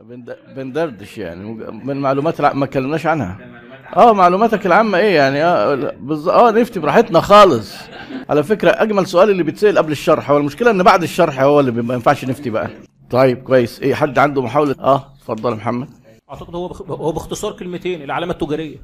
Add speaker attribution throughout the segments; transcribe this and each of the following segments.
Speaker 1: بند- بندردش يعني من المعلومات الع- ما اتكلمناش عنها. آه معلوماتك العامة إيه يعني؟ آه آه نفتي براحتنا خالص. على فكرة أجمل سؤال اللي بيتسال قبل الشرح هو المشكلة إن بعد الشرح هو اللي ما ينفعش نفتي بقى. طيب كويس. إيه حد عنده محاولة؟ آه اتفضل يا محمد.
Speaker 2: أعتقد هو. هو باختصار كلمتين العلامة التجارية.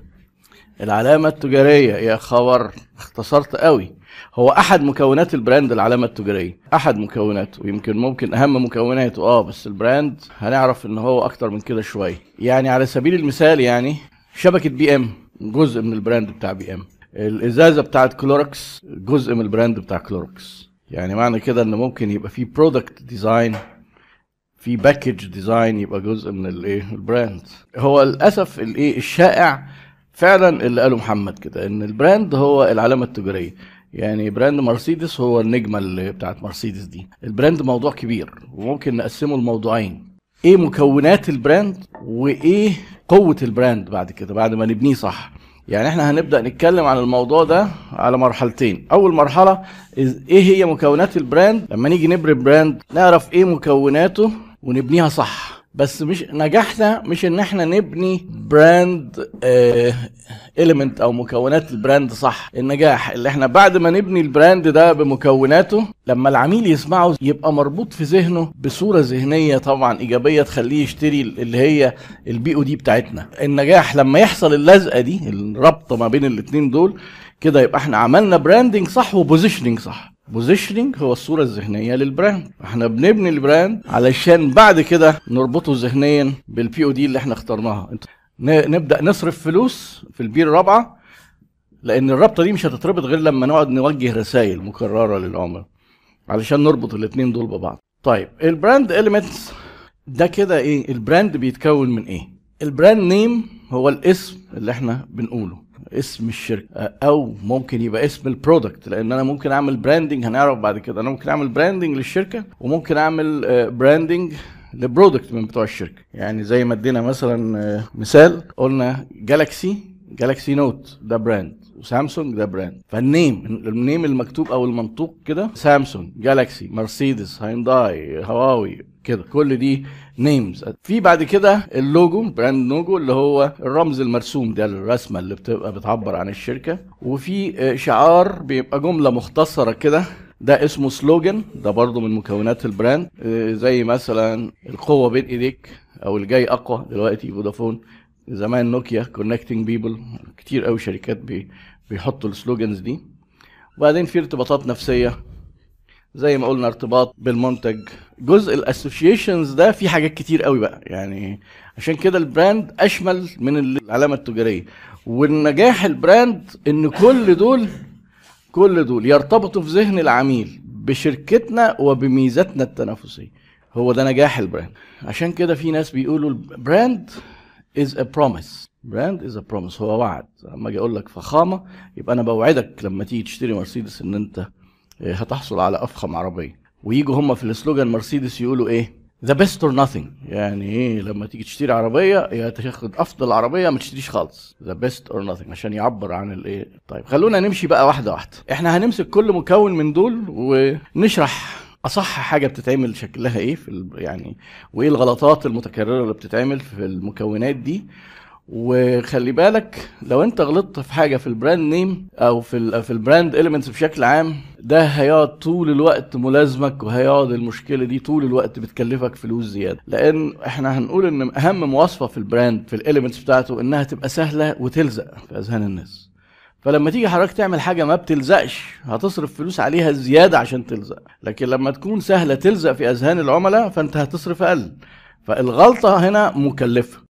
Speaker 1: العلامة التجارية. يا خبر اختصرت قوي. هو أحد مكونات ال brand العلامة التجارية؟ أحد مكوناته. ويمكن ممكن أهم مكوناته. آه بس ال brand هنعرف إن هو أكتر من كده شوية. يعني على سبيل المثال يعني شبكة بي إم جزء من ال brand بتاع بي إم. الإزازة بتاعت كلوركس جزء من ال brand بتاع كلوركس. يعني معنى كده إن ممكن يبقى في product design في package design يبقى جزء من الإيه ال brand. هو للأسف الإيه الشائع فعلا اللي قاله محمد كده إن ال brand هو العلامة التجارية. يعني brand مرسيدس هو النجمة اللي بتاعت مرسيدس دي. ال brand موضوع كبير وممكن نقسمه لموضوعين. إيه مكونات ال brand وإيه قوة ال brand بعد كده بعد ما نبنيه صح؟ يعني إحنا هنبدأ نتكلم عن الموضوع ده على مرحلتين. أول مرحلة إيه هي مكونات ال brand؟ لما نيجي نبني brand نعرف إيه مكوناته ونبنيها صح. بس مش نجاحنا مش ان إحنا نبني brand element أو مكونات ال brand صح. النجاح اللي إحنا بعد ما نبني ال brand ده بمكوناته لما العميل يسمعه يبقى مربوط في ذهنه بصورة ذهنية طبعا إيجابية تخليه يشتري اللي هي ال POD بتاعتنا. النجاح لما يحصل اللزقة دي الربطه ما بين الاتنين دول كده يبقى إحنا عملنا branding صح و positioning صح. positioning هو الصورة الذهنية لل brand إحنا بنبني ال brand علشان بعد كده نربطه ذهنيا بال POD اللي إحنا اخترناها. نبدأ نصرف فلوس في ال P الرابعة لأن الرابطة دي مش هتتربط غير لما نقعد نوجه رسائل مكررة للعملاء علشان نربط الاتنين دول ببعض. طيب ال brand elements ده كده إيه؟ ال brand بيتكون من إيه؟ ال brand name هو الاسم اللي إحنا بنقوله. اسم الشركة أو ممكن يبقى اسم ال product لأن أنا ممكن أعمل branding هنعرف بعد كده. أنا ممكن أعمل branding للشركة وممكن أعمل branding ل product من بتوع الشركة. يعني زي ما ادينا مثلا آه، مثال قلنا جالاكسي جالاكسي نوت ده brand وسامسونج ده brand فال name ال name المكتوب أو المنطوق كده سامسونج جالاكسي مرسيدس هاينداي هواوي كده. كل دي names في بعد كده ال logo brand logo اللي هو الرمز المرسوم ده الرسمة اللي بتبقى بتعبر عن الشركة. وفي آه، شعار بيبقى جملة مختصرة كده ده اسمه slogan ده برضو من مكونات ال brand آه، زي مثلا القوة بين إيديك أو الجاي أقوى دلوقتي فودافون زمان نوكيا connecting people كتير قوي شركات بي بيحطوا ال slogans دي. وبعدين في ارتباطات نفسية زي ما قلنا ارتباط بالمنتج. جزء الأسوشيشنز ده في حاجات كتير قوي بقى. يعني عشان كده ال brand أشمل من العلامة التجارية. والنجاح ال brand إن كل دول كل دول يرتبطوا في ذهن العميل بشركتنا وبميزاتنا التنافسية. هو ده نجاح ال brand. عشان كده في ناس بيقولوا ال brand is a promise. brand is a promise. هو وعد. لما أجي أقول لك فخامة يبقى أنا بوعدك لما تيجي تشتري مرسيدس إن أنت إيه، هتحصل على أفخم عربية. ويجوا هم في ال slogan مرسيدس يقولوا إيه؟ the best or nothing. يعني إيه؟ لما تيجي تشتري عربية يا تاخد أفضل عربية ما تشتريش خالص. the best or nothing. عشان يعبر عن الإيه؟ طيب خلونا نمشي بقى واحدة واحدة. إحنا هنمسك كل مكون من دول ونشرح أصح حاجة بتتعمل شكلها إيه في ال- يعني وإيه الغلطات المتكررة اللي بتتعمل في المكونات دي. وخلي بالك لو أنت غلطت في حاجة في ال brand name أو في ال في ال brand elements بشكل عام ده هيقعد طول الوقت ملازمك وهيقعد المشكلة دي طول الوقت بتكلفك فلوس زيادة. لأن إحنا هنقول إن أهم مواصفة في ال brand في ال elements بتاعته إنها تبقى سهلة وتلزق في أذهان الناس. فلما تيجي حضرتك تعمل حاجة ما بتلزقش هتصرف فلوس عليها زيادة عشان تلزق. لكن لما تكون سهلة تلزق في أذهان العملاء فأنت هتصرف أقل. فالغلطة هنا مكلفة.